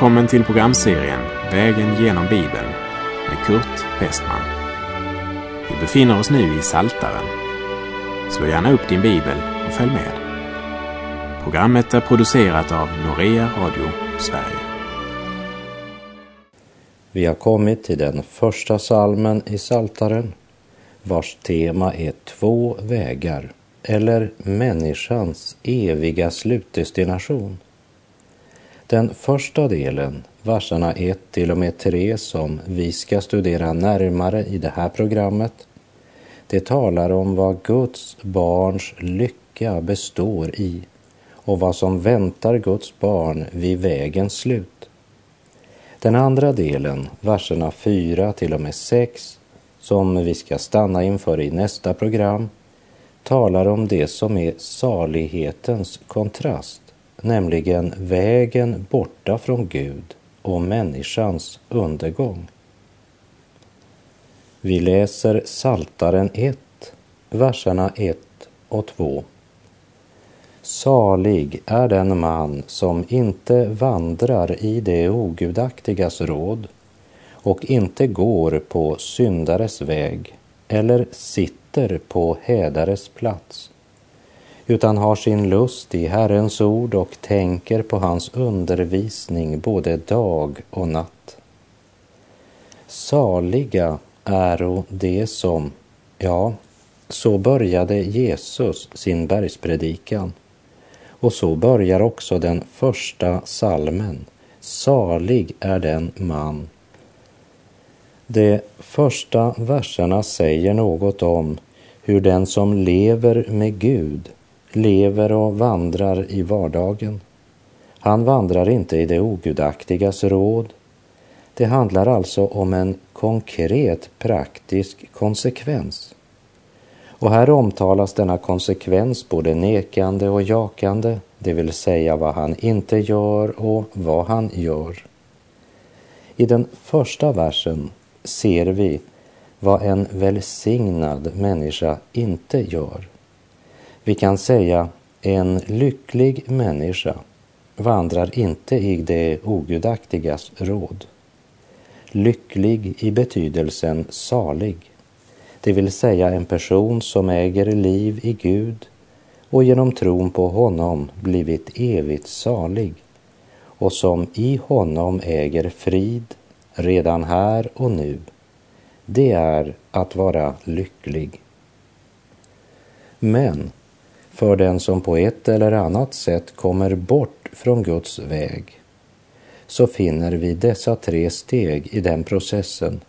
Välkommen till programserien Vägen genom Bibeln med Kurt Westman. Vi befinner oss nu i Saltaren. Slå gärna upp din bibel och följ med. Programmet är producerat av Norea Radio Sverige. Vi har kommit till den första salmen i Saltaren vars tema är två vägar eller människans eviga slutdestination. Den första delen, verserna 1 till och med 3 som vi ska studera närmare i det här programmet, det talar om vad Guds barns lycka består i och vad som väntar Guds barn vid vägens slut. Den andra delen, verserna 4 till och med 6, som vi ska stanna inför i nästa program, talar om det som är salighetens kontrast nämligen vägen borta från Gud och människans undergång. Vi läser Saltaren 1, verserna 1 och 2. Salig är den man som inte vandrar i det ogudaktigas råd och inte går på syndares väg eller sitter på hädares plats utan har sin lust i Herrens ord och tänker på hans undervisning både dag och natt. Saliga äro de som, ja, så började Jesus sin bergspredikan. Och så börjar också den första salmen. Salig är den man. De första verserna säger något om hur den som lever med Gud lever och vandrar i vardagen. Han vandrar inte i det ogudaktigas råd. Det handlar alltså om en konkret praktisk konsekvens. Och här omtalas denna konsekvens både nekande och jakande, det vill säga vad han inte gör och vad han gör. I den första versen ser vi vad en välsignad människa inte gör. Vi kan säga en lycklig människa vandrar inte i det ogudaktigas råd. Lycklig i betydelsen salig, det vill säga en person som äger liv i Gud och genom tron på honom blivit evigt salig och som i honom äger frid redan här och nu. Det är att vara lycklig. Men för den som på ett eller annat sätt kommer bort från Guds väg så finner vi dessa tre steg i den processen.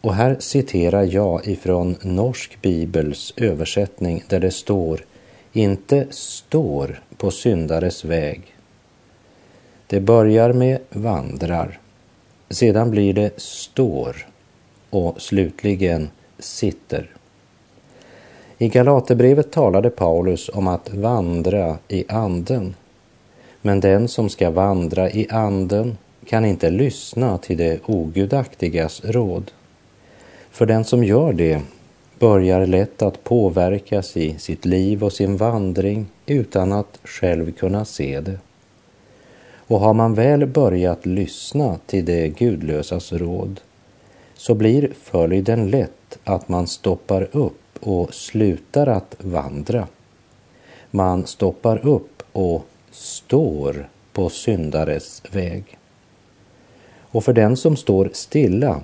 Och här citerar jag ifrån Norsk Bibels översättning där det står inte står på syndares väg. Det börjar med vandrar, sedan blir det står och slutligen sitter. I Galaterbrevet talade Paulus om att vandra i anden. Men den som ska vandra i anden kan inte lyssna till det ogudaktigas råd. För den som gör det börjar lätt att påverkas i sitt liv och sin vandring utan att själv kunna se det. Och har man väl börjat lyssna till det gudlösas råd så blir följden lätt att man stoppar upp och slutar att vandra. Man stoppar upp och står på syndares väg. Och för den som står stilla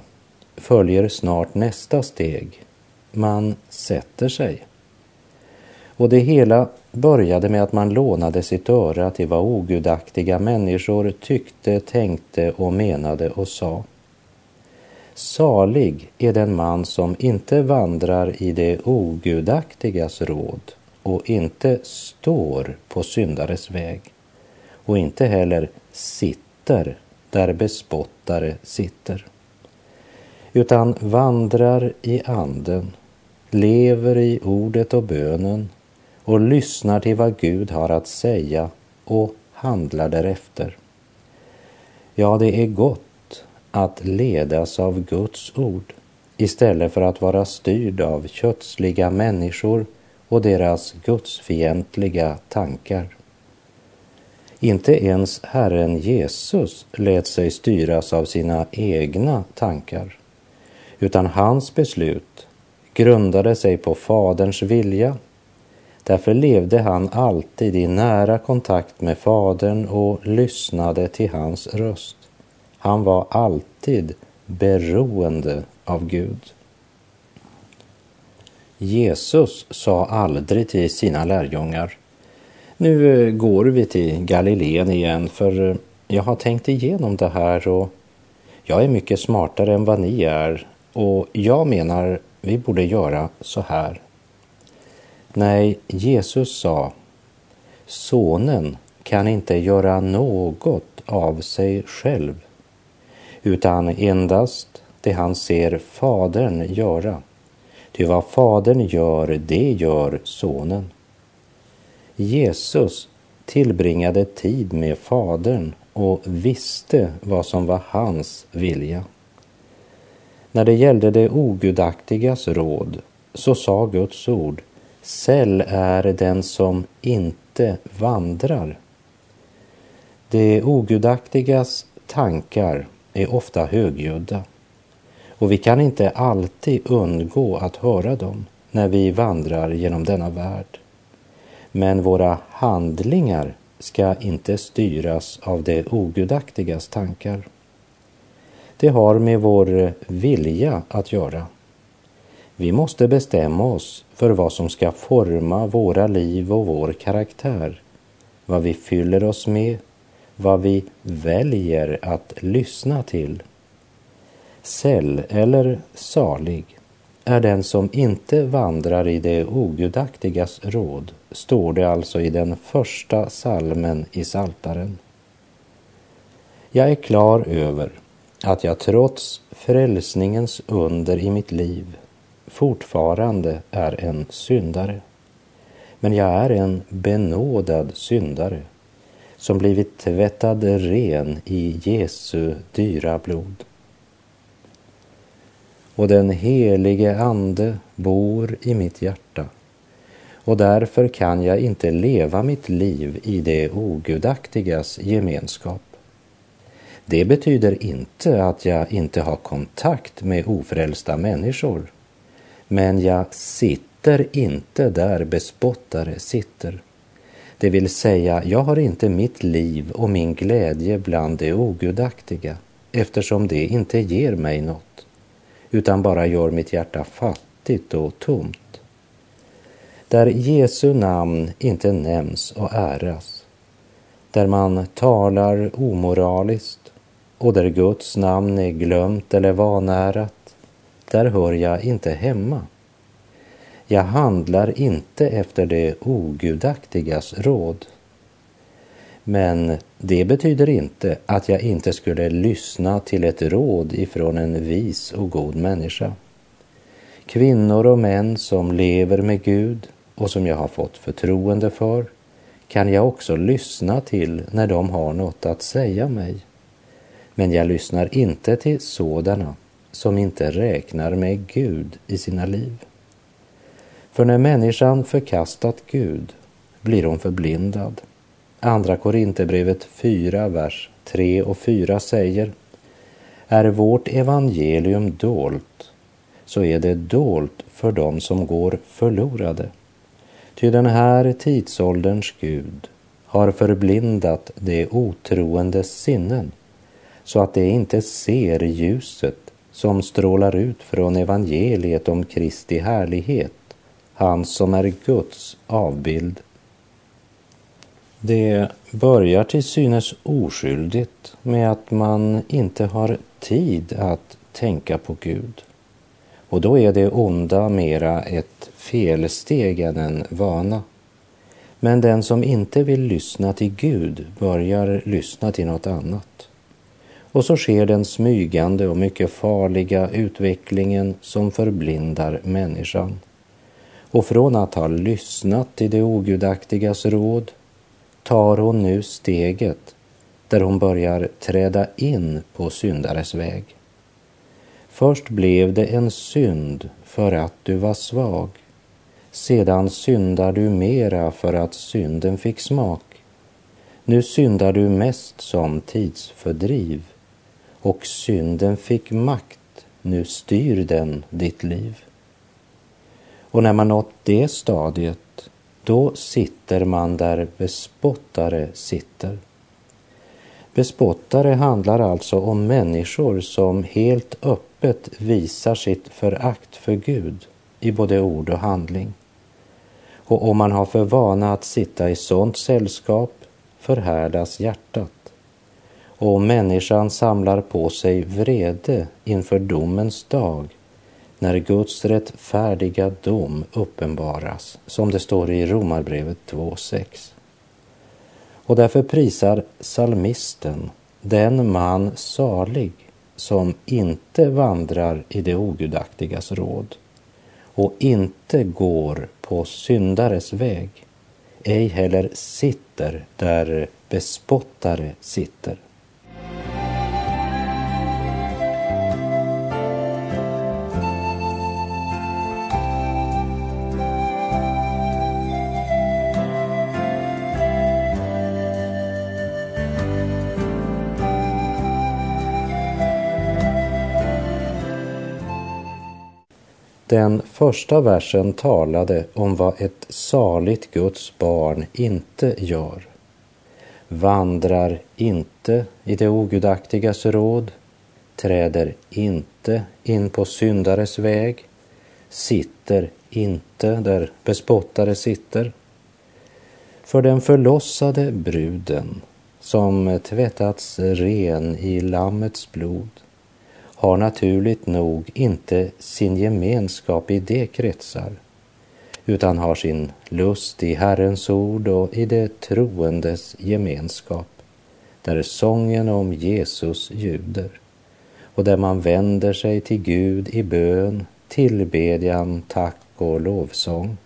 följer snart nästa steg. Man sätter sig. Och det hela började med att man lånade sitt öra till vad ogudaktiga människor tyckte, tänkte och menade och sa. Salig är den man som inte vandrar i det ogudaktigas råd och inte står på syndares väg och inte heller sitter där bespottare sitter utan vandrar i anden, lever i ordet och bönen och lyssnar till vad Gud har att säga och handlar därefter. Ja, det är gott att ledas av Guds ord istället för att vara styrd av kötsliga människor och deras gudsfientliga tankar. Inte ens Herren Jesus lät sig styras av sina egna tankar, utan hans beslut grundade sig på Faderns vilja. Därför levde han alltid i nära kontakt med Fadern och lyssnade till hans röst. Han var alltid beroende av Gud. Jesus sa aldrig till sina lärjungar nu eh, går vi till Galileen igen för eh, jag har tänkt igenom det här och jag är mycket smartare än vad ni är och jag menar vi borde göra så här. Nej, Jesus sa Sonen kan inte göra något av sig själv utan endast det han ser Fadern göra. Ty vad Fadern gör, det gör Sonen. Jesus tillbringade tid med Fadern och visste vad som var hans vilja. När det gällde det ogudaktigas råd så sa Guds ord Säll är den som inte vandrar. Det ogudaktigas tankar är ofta högljudda och vi kan inte alltid undgå att höra dem när vi vandrar genom denna värld. Men våra handlingar ska inte styras av det ogudaktigas tankar. Det har med vår vilja att göra. Vi måste bestämma oss för vad som ska forma våra liv och vår karaktär, vad vi fyller oss med, vad vi väljer att lyssna till. Säll eller salig är den som inte vandrar i det ogudaktigas råd, står det alltså i den första salmen i Saltaren. Jag är klar över att jag trots frälsningens under i mitt liv fortfarande är en syndare. Men jag är en benådad syndare som blivit tvättad ren i Jesu dyra blod och den helige Ande bor i mitt hjärta och därför kan jag inte leva mitt liv i det ogudaktigas gemenskap. Det betyder inte att jag inte har kontakt med ofrälsta människor, men jag sitter inte där bespottare sitter. Det vill säga, jag har inte mitt liv och min glädje bland det ogudaktiga eftersom det inte ger mig något utan bara gör mitt hjärta fattigt och tomt. Där Jesu namn inte nämns och äras, där man talar omoraliskt och där Guds namn är glömt eller vanärat, där hör jag inte hemma. Jag handlar inte efter det ogudaktigas råd. Men det betyder inte att jag inte skulle lyssna till ett råd ifrån en vis och god människa. Kvinnor och män som lever med Gud och som jag har fått förtroende för kan jag också lyssna till när de har något att säga mig. Men jag lyssnar inte till sådana som inte räknar med Gud i sina liv. För när människan förkastat Gud blir hon förblindad Andra Korinthierbrevet 4, vers 3 och 4 säger Är vårt evangelium dolt så är det dolt för dem som går förlorade. Ty den här tidsålderns Gud har förblindat de otroendes sinnen så att de inte ser ljuset som strålar ut från evangeliet om Kristi härlighet, han som är Guds avbild det börjar till synes oskyldigt med att man inte har tid att tänka på Gud. Och då är det onda mera ett felsteg än en vana. Men den som inte vill lyssna till Gud börjar lyssna till något annat. Och så sker den smygande och mycket farliga utvecklingen som förblindar människan. Och från att ha lyssnat till det ogudaktigas råd tar hon nu steget där hon börjar träda in på syndares väg. Först blev det en synd för att du var svag. Sedan syndar du mera för att synden fick smak. Nu syndar du mest som tidsfördriv och synden fick makt, nu styr den ditt liv. Och när man nått det stadiet, då sitter man där bespottare sitter. Bespottare handlar alltså om människor som helt öppet visar sitt förakt för Gud i både ord och handling. Och om man har för vana att sitta i sådant sällskap förhärdas hjärtat. Och människan samlar på sig vrede inför domens dag när Guds rättfärdiga dom uppenbaras, som det står i Romarbrevet 2.6. Och därför prisar salmisten den man salig som inte vandrar i det ogudaktigas råd och inte går på syndares väg, ej heller sitter där bespottare sitter. Den första versen talade om vad ett saligt Guds barn inte gör. Vandrar inte i det ogudaktigas råd, träder inte in på syndares väg, sitter inte där bespottare sitter. För den förlossade bruden som tvättats ren i Lammets blod har naturligt nog inte sin gemenskap i de kretsar utan har sin lust i Herrens ord och i det troendes gemenskap där sången om Jesus ljuder och där man vänder sig till Gud i bön, tillbedjan, tack och lovsång.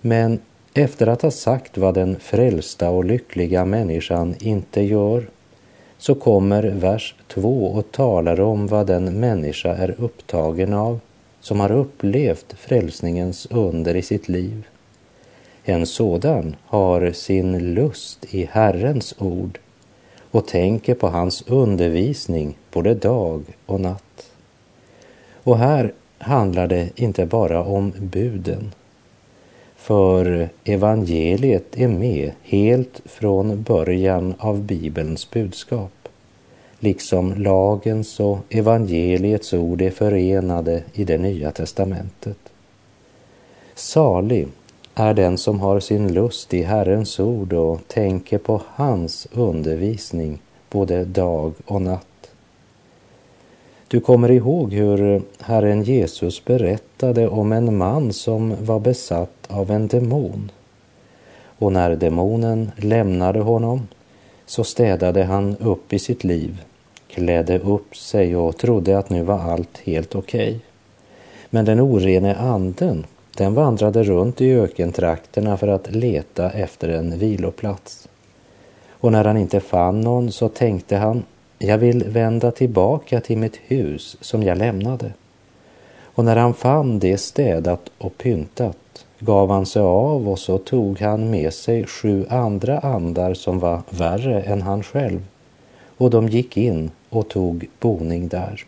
Men efter att ha sagt vad den frälsta och lyckliga människan inte gör så kommer vers 2 och talar om vad den människa är upptagen av som har upplevt frälsningens under i sitt liv. En sådan har sin lust i Herrens ord och tänker på hans undervisning både dag och natt. Och här handlar det inte bara om buden för evangeliet är med helt från början av Bibelns budskap, liksom lagens och evangeliets ord är förenade i det nya testamentet. Salig är den som har sin lust i Herrens ord och tänker på hans undervisning både dag och natt. Du kommer ihåg hur Herren Jesus berättade om en man som var besatt av en demon. Och när demonen lämnade honom så städade han upp i sitt liv, klädde upp sig och trodde att nu var allt helt okej. Okay. Men den orene anden, den vandrade runt i ökentrakterna för att leta efter en viloplats. Och när han inte fann någon så tänkte han, jag vill vända tillbaka till mitt hus som jag lämnade. Och när han fann det städat och pyntat gav han sig av och så tog han med sig sju andra andar som var värre än han själv. Och de gick in och tog boning där.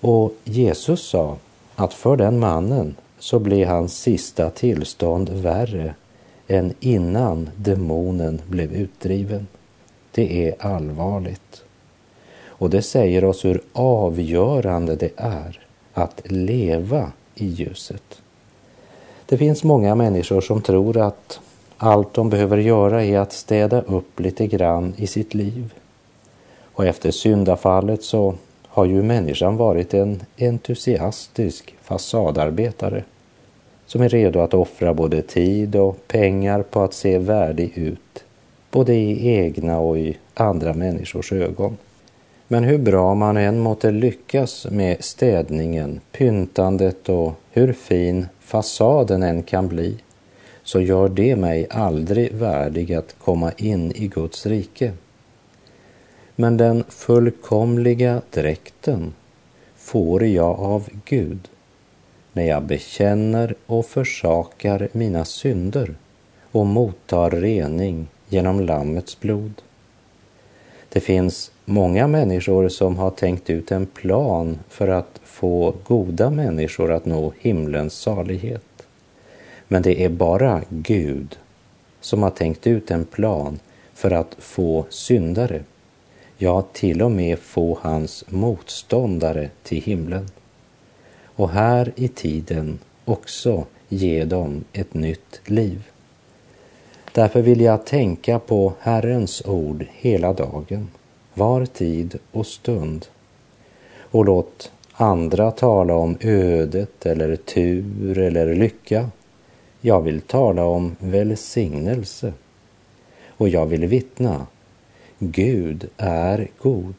Och Jesus sa att för den mannen så blev hans sista tillstånd värre än innan demonen blev utdriven. Det är allvarligt. Och det säger oss hur avgörande det är att leva i ljuset. Det finns många människor som tror att allt de behöver göra är att städa upp lite grann i sitt liv. Och efter syndafallet så har ju människan varit en entusiastisk fasadarbetare som är redo att offra både tid och pengar på att se värdig ut, både i egna och i andra människors ögon. Men hur bra man än måtte lyckas med städningen, pyntandet och hur fin fasaden än kan bli, så gör det mig aldrig värdig att komma in i Guds rike. Men den fullkomliga dräkten får jag av Gud när jag bekänner och försakar mina synder och mottar rening genom Lammets blod. Det finns många människor som har tänkt ut en plan för att få goda människor att nå himlens salighet. Men det är bara Gud som har tänkt ut en plan för att få syndare, ja till och med få hans motståndare till himlen. Och här i tiden också ge dem ett nytt liv. Därför vill jag tänka på Herrens ord hela dagen, var tid och stund. Och låt andra tala om ödet eller tur eller lycka. Jag vill tala om välsignelse. Och jag vill vittna, Gud är god.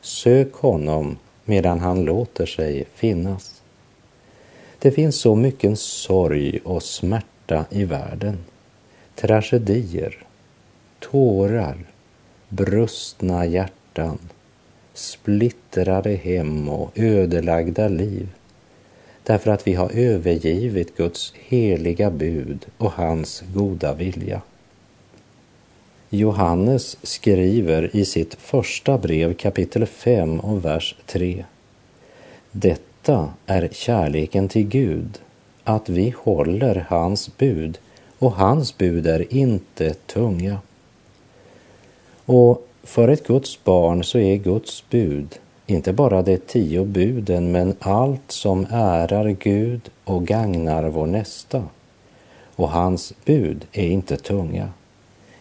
Sök honom medan han låter sig finnas. Det finns så mycket sorg och smärta i världen tragedier, tårar, brustna hjärtan, splittrade hem och ödelagda liv därför att vi har övergivit Guds heliga bud och hans goda vilja. Johannes skriver i sitt första brev kapitel 5 och vers 3. Detta är kärleken till Gud, att vi håller hans bud och hans bud är inte tunga. Och för ett Guds barn så är Guds bud inte bara de tio buden men allt som ärar Gud och gagnar vår nästa. Och hans bud är inte tunga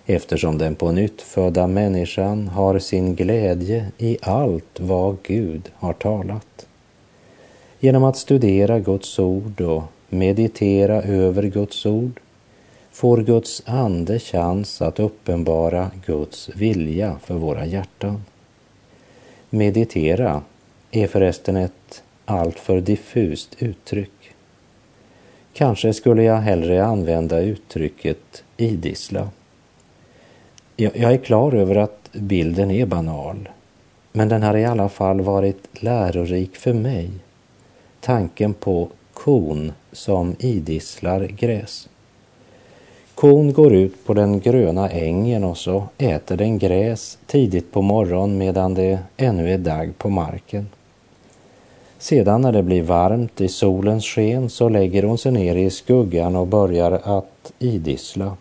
eftersom den på nytt födda människan har sin glädje i allt vad Gud har talat. Genom att studera Guds ord och meditera över Guds ord får Guds ande chans att uppenbara Guds vilja för våra hjärtan. Meditera är förresten ett alltför diffust uttryck. Kanske skulle jag hellre använda uttrycket idissla. Jag är klar över att bilden är banal, men den har i alla fall varit lärorik för mig. Tanken på kon som idisslar gräs. Kon går ut på den gröna ängen och så äter den gräs tidigt på morgonen medan det ännu är dagg på marken. Sedan när det blir varmt i solens sken så lägger hon sig ner i skuggan och börjar att idissla.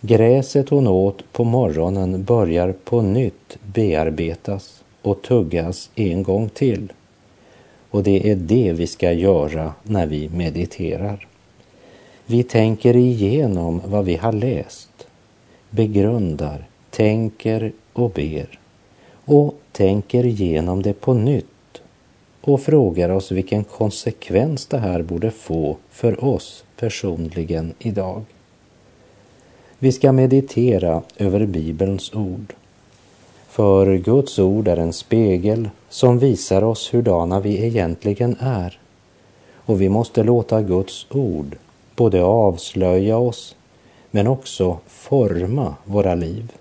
Gräset hon åt på morgonen börjar på nytt bearbetas och tuggas en gång till. Och det är det vi ska göra när vi mediterar. Vi tänker igenom vad vi har läst, begrundar, tänker och ber och tänker igenom det på nytt och frågar oss vilken konsekvens det här borde få för oss personligen idag. Vi ska meditera över Bibelns ord. För Guds ord är en spegel som visar oss hurdana vi egentligen är. Och vi måste låta Guds ord både avslöja oss men också forma våra liv.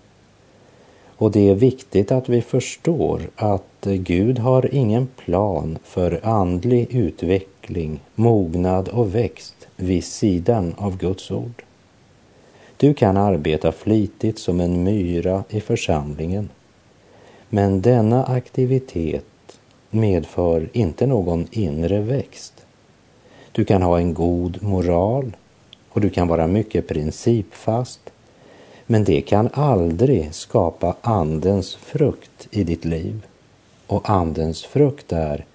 Och det är viktigt att vi förstår att Gud har ingen plan för andlig utveckling, mognad och växt vid sidan av Guds ord. Du kan arbeta flitigt som en myra i församlingen. Men denna aktivitet medför inte någon inre växt. Du kan ha en god moral och du kan vara mycket principfast. Men det kan aldrig skapa Andens frukt i ditt liv. Och Andens frukt är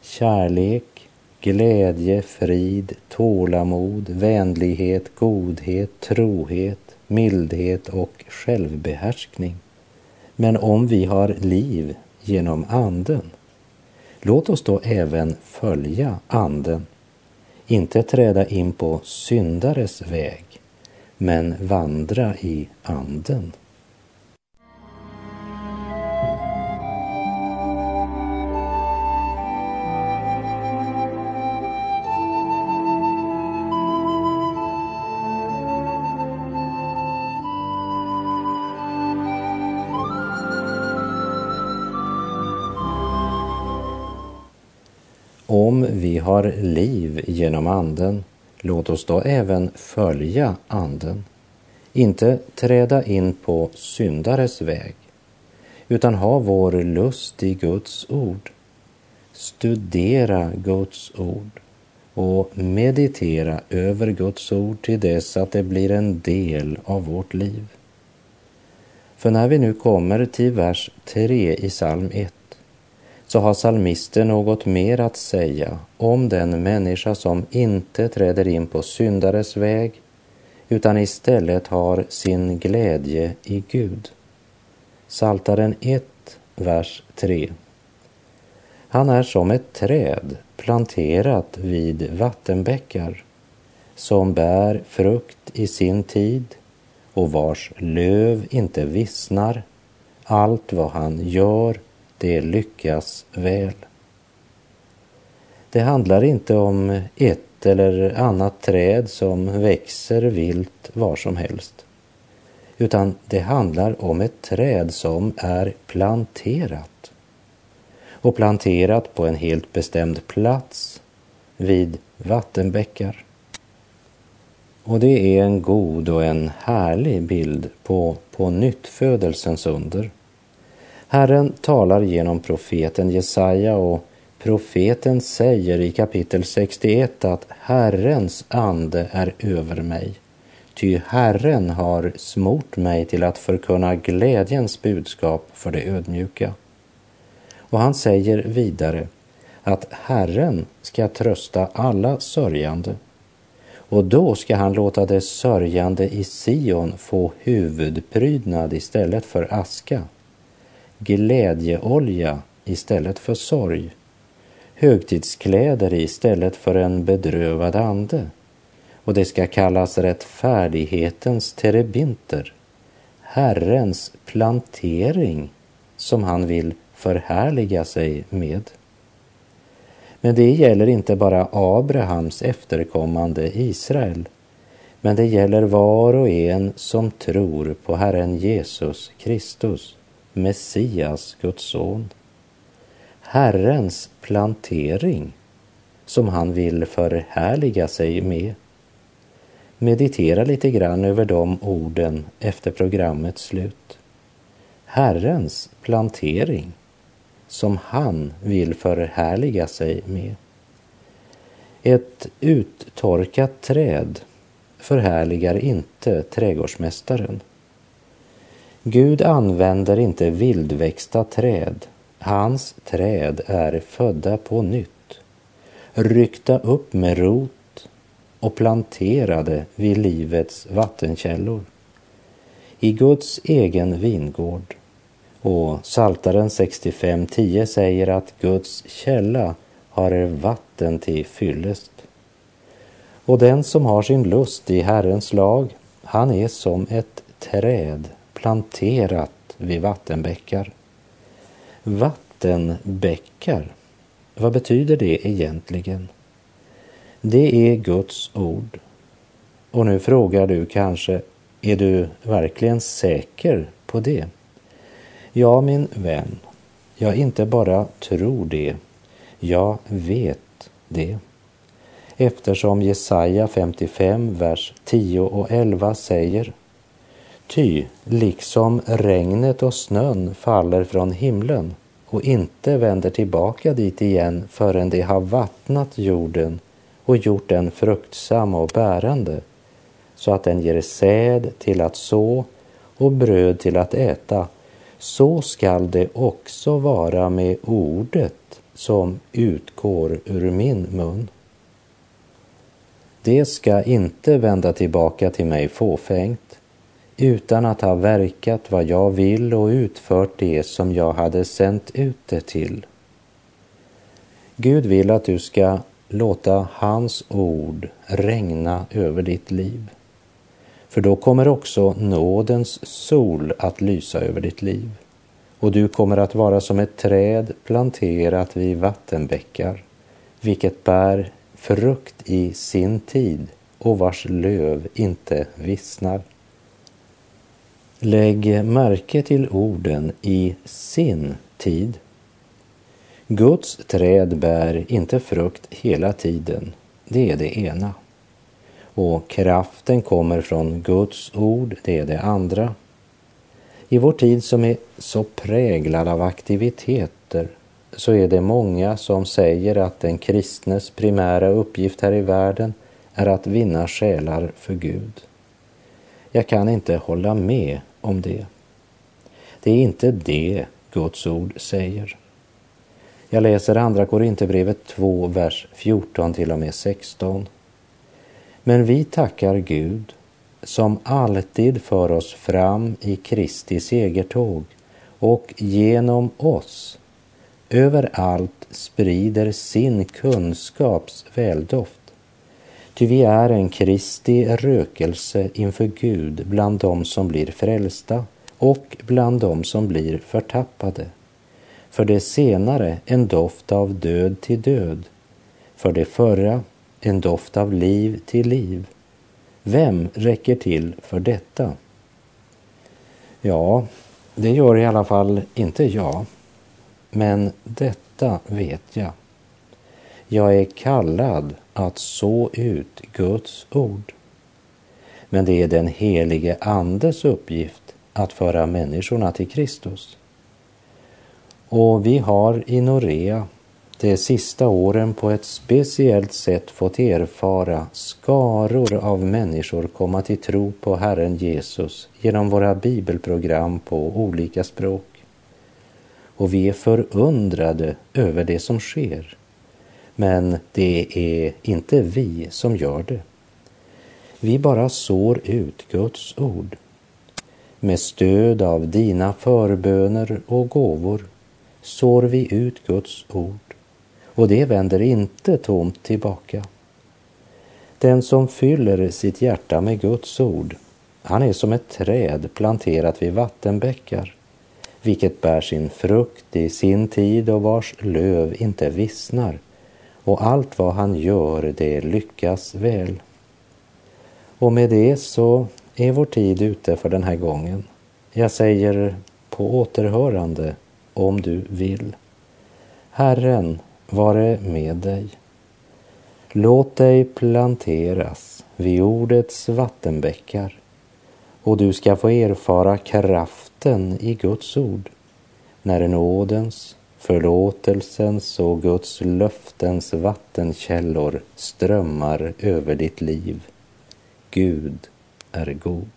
kärlek, glädje, frid, tålamod, vänlighet, godhet, trohet, mildhet och självbehärskning. Men om vi har liv genom Anden, låt oss då även följa Anden inte träda in på syndares väg, men vandra i anden. Vi har liv genom Anden, låt oss då även följa Anden. Inte träda in på syndares väg, utan ha vår lust i Guds ord. Studera Guds ord och meditera över Guds ord till dess att det blir en del av vårt liv. För när vi nu kommer till vers 3 i psalm 1 så har salmisten något mer att säga om den människa som inte träder in på syndares väg utan istället har sin glädje i Gud. Saltaren 1, vers 3. Han är som ett träd planterat vid vattenbäckar som bär frukt i sin tid och vars löv inte vissnar. Allt vad han gör, det lyckas väl. Det handlar inte om ett eller annat träd som växer vilt var som helst, utan det handlar om ett träd som är planterat och planterat på en helt bestämd plats vid vattenbäckar. Och det är en god och en härlig bild på på nyttfödelsens under. Herren talar genom profeten Jesaja och profeten säger i kapitel 61 att Herrens ande är över mig. Ty Herren har smort mig till att förkunna glädjens budskap för de ödmjuka. Och han säger vidare att Herren ska trösta alla sörjande och då ska han låta det sörjande i Sion få huvudprydnad istället för aska, glädjeolja istället för sorg, högtidskläder istället för en bedrövad ande. Och det ska kallas rättfärdighetens terebinter, Herrens plantering som han vill förhärliga sig med. Men det gäller inte bara Abrahams efterkommande Israel, men det gäller var och en som tror på Herren Jesus Kristus, Messias, Guds son. Herrens plantering som han vill förhärliga sig med. Meditera lite grann över de orden efter programmets slut. Herrens plantering som han vill förhärliga sig med. Ett uttorkat träd förhärligar inte trädgårdsmästaren. Gud använder inte vildväxta träd. Hans träd är födda på nytt, ryckta upp med rot och planterade vid livets vattenkällor. I Guds egen vingård och Saltaren 65.10 säger att Guds källa har vatten till fyllest. Och den som har sin lust i Herrens lag, han är som ett träd planterat vid vattenbäckar. Vattenbäckar, vad betyder det egentligen? Det är Guds ord. Och nu frågar du kanske, är du verkligen säker på det? Ja, min vän, jag inte bara tror det, jag vet det. Eftersom Jesaja 55, vers 10 och 11 säger Ty liksom regnet och snön faller från himlen och inte vänder tillbaka dit igen förrän de har vattnat jorden och gjort den fruktsam och bärande så att den ger säd till att så och bröd till att äta så skall det också vara med ordet som utgår ur min mun. Det ska inte vända tillbaka till mig fåfängt utan att ha verkat vad jag vill och utfört det som jag hade sänt ut det till. Gud vill att du ska låta hans ord regna över ditt liv. För då kommer också nådens sol att lysa över ditt liv och du kommer att vara som ett träd planterat vid vattenbäckar, vilket bär frukt i sin tid och vars löv inte vissnar. Lägg märke till orden i sin tid. Guds träd bär inte frukt hela tiden, det är det ena. Och kraften kommer från Guds ord, det är det andra. I vår tid som är så präglad av aktiviteter så är det många som säger att den kristnes primära uppgift här i världen är att vinna själar för Gud. Jag kan inte hålla med om det. Det är inte det Guds ord säger. Jag läser Andra Korinthierbrevet 2, vers 14 till och med 16. Men vi tackar Gud som alltid för oss fram i Kristi segertåg och genom oss överallt sprider sin kunskaps väldoft. Ty vi är en Kristi rökelse inför Gud bland dem som blir frälsta och bland dem som blir förtappade. För det senare en doft av död till död, för det förra en doft av liv till liv. Vem räcker till för detta? Ja, det gör i alla fall inte jag. Men detta vet jag. Jag är kallad att så ut Guds ord. Men det är den helige Andes uppgift att föra människorna till Kristus. Och vi har i Norea de sista åren på ett speciellt sätt fått erfara skaror av människor komma till tro på Herren Jesus genom våra bibelprogram på olika språk. Och vi är förundrade över det som sker. Men det är inte vi som gör det. Vi bara sår ut Guds ord. Med stöd av dina förböner och gåvor sår vi ut Guds ord och det vänder inte tomt tillbaka. Den som fyller sitt hjärta med Guds ord, han är som ett träd planterat vid vattenbäckar, vilket bär sin frukt i sin tid och vars löv inte vissnar, och allt vad han gör, det lyckas väl. Och med det så är vår tid ute för den här gången. Jag säger på återhörande om du vill. Herren vare med dig. Låt dig planteras vid ordets vattenbäckar och du ska få erfara kraften i Guds ord när nådens, förlåtelsens och Guds löftens vattenkällor strömmar över ditt liv. Gud är god.